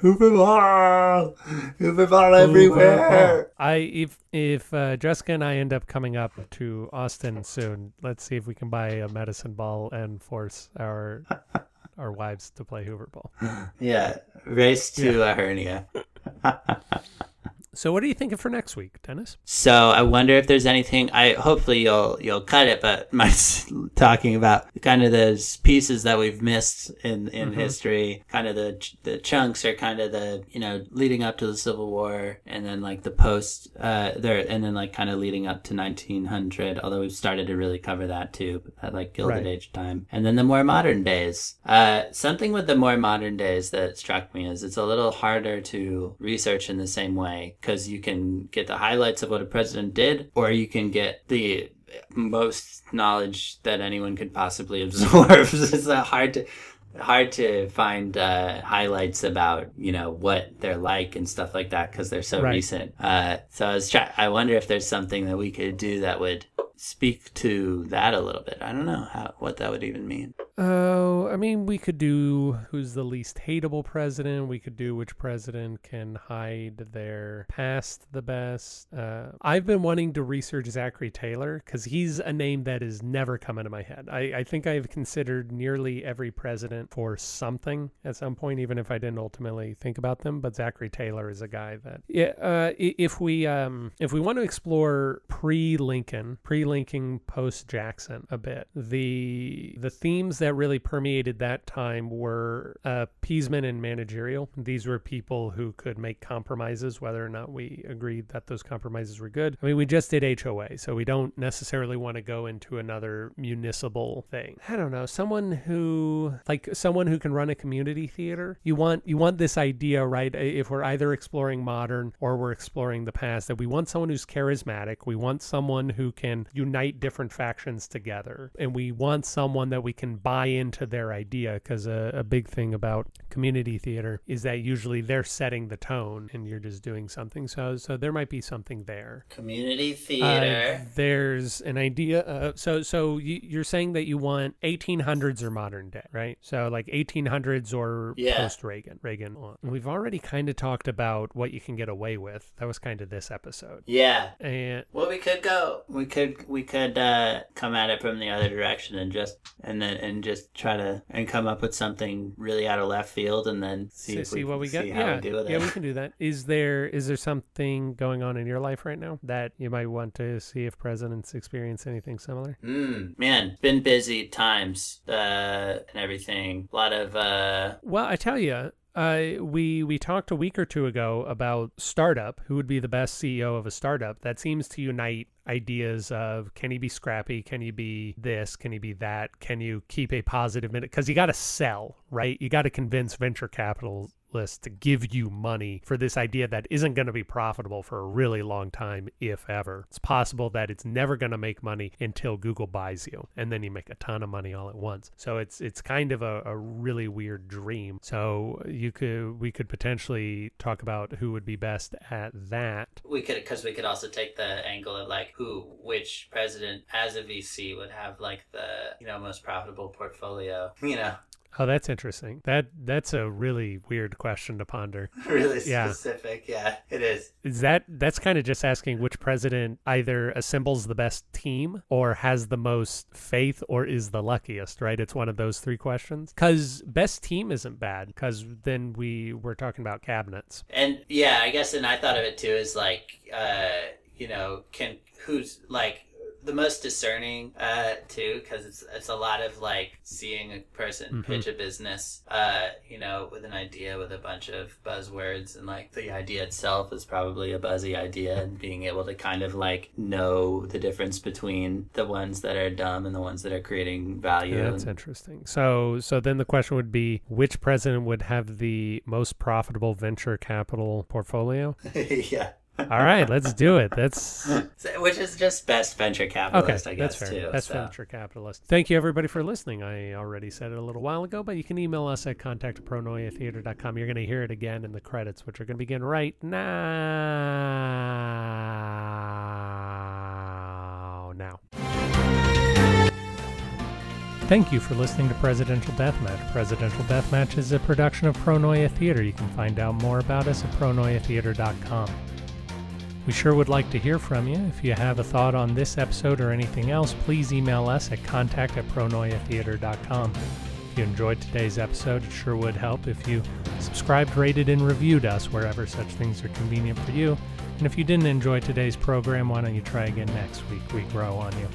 hoover ball hoover ball everywhere? I if if uh, Jessica and I end up coming up to Austin soon, let's see if we can buy a medicine ball and force our our wives to play Hoover ball. yeah race to a hernia So what are you thinking for next week, Dennis? So I wonder if there's anything. I hopefully you'll you'll cut it, but my talking about kind of those pieces that we've missed in in Mhm. history. Kind of the the chunks are kind of the you know leading up to the Civil War, and then like the post uh there, and then like kind of leading up to 1900. Although we've started to really cover that too, that like Gilded Right. Age time, and then the more modern days. Uh, something with the more modern days that struck me is it's a little harder to research in the same way because you can get the highlights of what a president did, or you can get the most knowledge that anyone could possibly absorb. it's hard to hard to find uh, highlights about you know what they're like and stuff like that because they're so Right. recent. Uh, so I was try- I wonder if there's something that we could do that would speak to that a little bit. I don't know how what that would even mean. Oh, I mean, we could do who's the least hateable president. We could do which president can hide their past the best. Uh, I've been wanting to research Zachary Taylor because he's a name that has never come into my head. I, I think I've considered nearly every president for something at some point, even if I didn't ultimately think about them. But Zachary Taylor is a guy that, yeah, uh, if we um, if we want to explore pre-Lincoln, pre-Lincoln, post-Jackson a bit, the the themes that really permeated that time were uh, appeasement and managerial. These were people who could make compromises, whether or not we agreed that those compromises were good. I mean, we just did HOA, so we don't necessarily want to go into another municipal thing. I don't know, someone who like someone who can run a community theater. You want you want this idea, right? If we're either exploring modern or we're exploring the past, that we want someone who's charismatic. We want someone who can unite different factions together, and we want someone that we can buy into their idea. Because a, a big thing about community theater is that usually they're setting the tone, and you're just doing something. So so there might be something there. Community Uh, theater. there's an idea. Uh, so, so you, you're saying that you want 1800s or modern day, right? So, like 1800s or Yeah. post Reagan. Reagan. on. We've already kind of talked about what you can get away with. That was kind of this episode. yeah. And Well, we could go. We could we could uh, come at it from the other direction and just and then and just try to and come up with something really out of left field and then see see, if see we, what we get. yeah, we yeah, it. we can do that. Is there is there something going on in your life right now that you might want to see if presidents experience anything similar? Mm, man, been busy times uh, and everything. A lot of uh, Well, I tell you, uh, we we talked a week or two ago about startup. Who would be the best CEO of a startup? That seems to unite ideas of can he be scrappy? Can he be this? Can he be that? Can you keep a positive minute? Because you got to sell, right? You got to convince venture capitalists to give you money for this idea that isn't going to be profitable for a really long time, if ever. It's possible that it's never going to make money until Google buys you, and then you make a ton of money all at once. So it's it's kind of a, a really weird dream. So you could we could potentially talk about who would be best at that. we could because we could also take the angle of like who which president as a VC would have like the you know most profitable portfolio. You know, Oh, that's interesting. That that's a really weird question to ponder. really Yeah. specific. Yeah, it is. Is that that's kind of just asking which president either assembles the best team or has the most faith or is the luckiest, right? It's one of those three questions. Cuz best team isn't bad cuz then we were talking about cabinets. And yeah, I guess, and I thought of it too as like, uh, you know, can who's like the most discerning uh too because it's it's a lot of like seeing a person Mhm. pitch a business uh you know with an idea with a bunch of buzzwords and like the idea itself is probably a buzzy idea and being able to kind of like know the difference between the ones that are dumb and the ones that are creating value Yeah, that's and- interesting. So so then the question would be which president would have the most profitable venture capital portfolio? yeah All right, let's do it. That's Which is just best venture okay. capitalist, I guess, That's fair. too. Best so. venture capitalist. Thank you, everybody, for listening. I already said it a little while ago, but you can email us at contact@pronoiatheater.com. You're going to hear it again in the credits, which are going to begin right now. Now. Thank you for listening to Presidential Deathmatch. Presidential Deathmatch is a production of Pronoia Theater. You can find out more about us at pronoiatheater.com. We sure would like to hear from you. If you have a thought on this episode or anything else, please email us at contact at pronoiatheater.com. If you enjoyed today's episode, it sure would help if you subscribed, rated, and reviewed us wherever such things are convenient for you. And if you didn't enjoy today's program, why don't you try again next week? We grow on you.